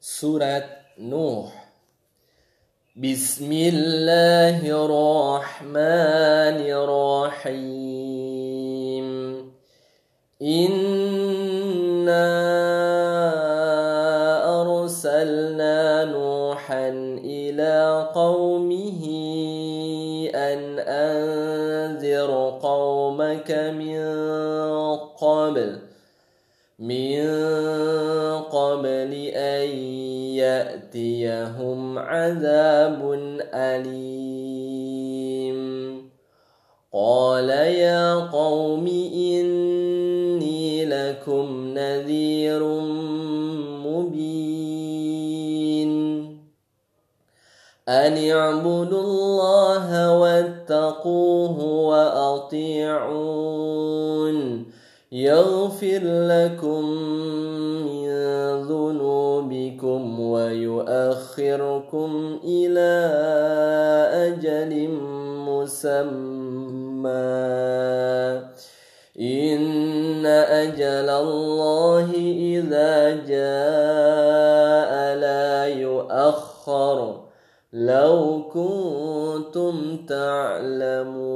سورة نوح. بسم الله الرحمن الرحيم. إنا أرسلنا نوحا إلى قومه أن أنذر قومك من قبل من قبل أن يأتيهم عذاب أليم. قال يا قوم إني لكم نذير مبين. أن اعبدوا الله واتقوه وأطيعون. يغفر لكم من ذنوبكم ويؤخركم إلى أجل مسمى. إن أجل الله إذا جاء لا يؤخر. لو كنتم تعلمون.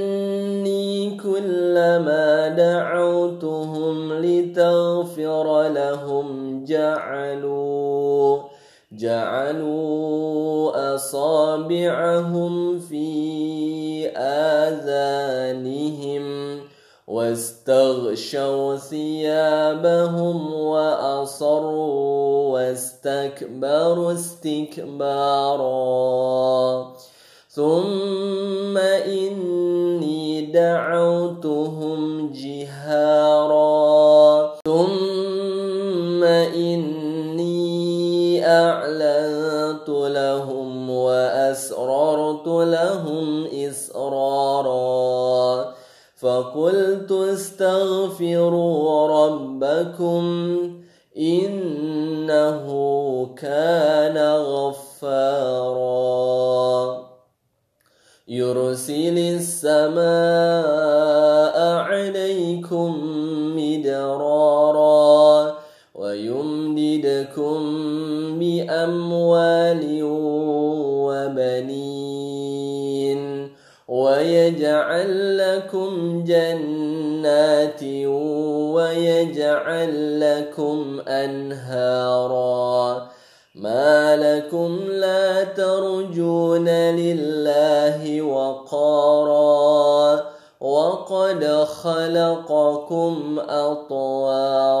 جعلوا جعلوا أصابعهم في آذانهم واستغشوا ثيابهم وأصروا واستكبروا استكبارا. ثم إني دعوتهم جهارا. فقلت استغفروا ربكم إنه كان غفارا. يرسل السماء عليكم مدرارا ويمددكم بأموال وبنين. ويجعل لكم جنات ويجعل لكم أنهارا. ما لكم لا ترجون لله وقارا. وقد خلقكم أطوارا.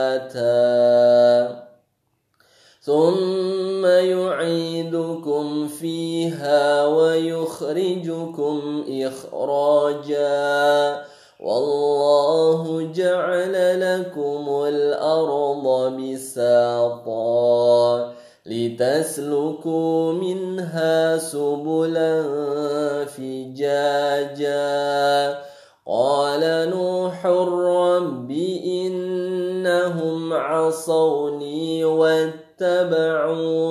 فيها ويخرجكم إخراجا. والله جعل لكم الأرض بساطا لتسلكوا منها سبلا فجاجا. قال نوح رب إنهم عصوني واتبعوا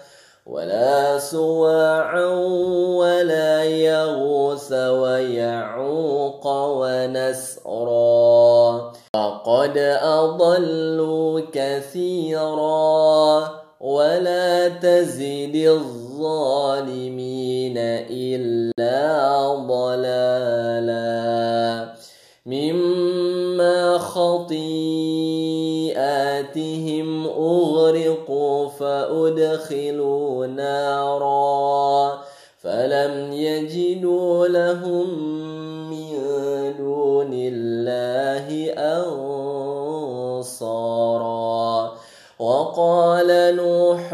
ولا سواعا ولا يغوث ويعوق ونسرا. وقد أضلوا كثيرا ولا تزد الظالمين إلا ضلالا. مما أغرقوا فأدخلوا نارا فلم يجدوا لهم من دون الله أنصارا وقال نوح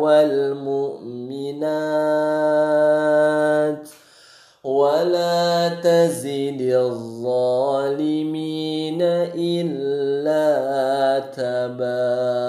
والمؤمنات ولا تزد الظالمين إلا تبارا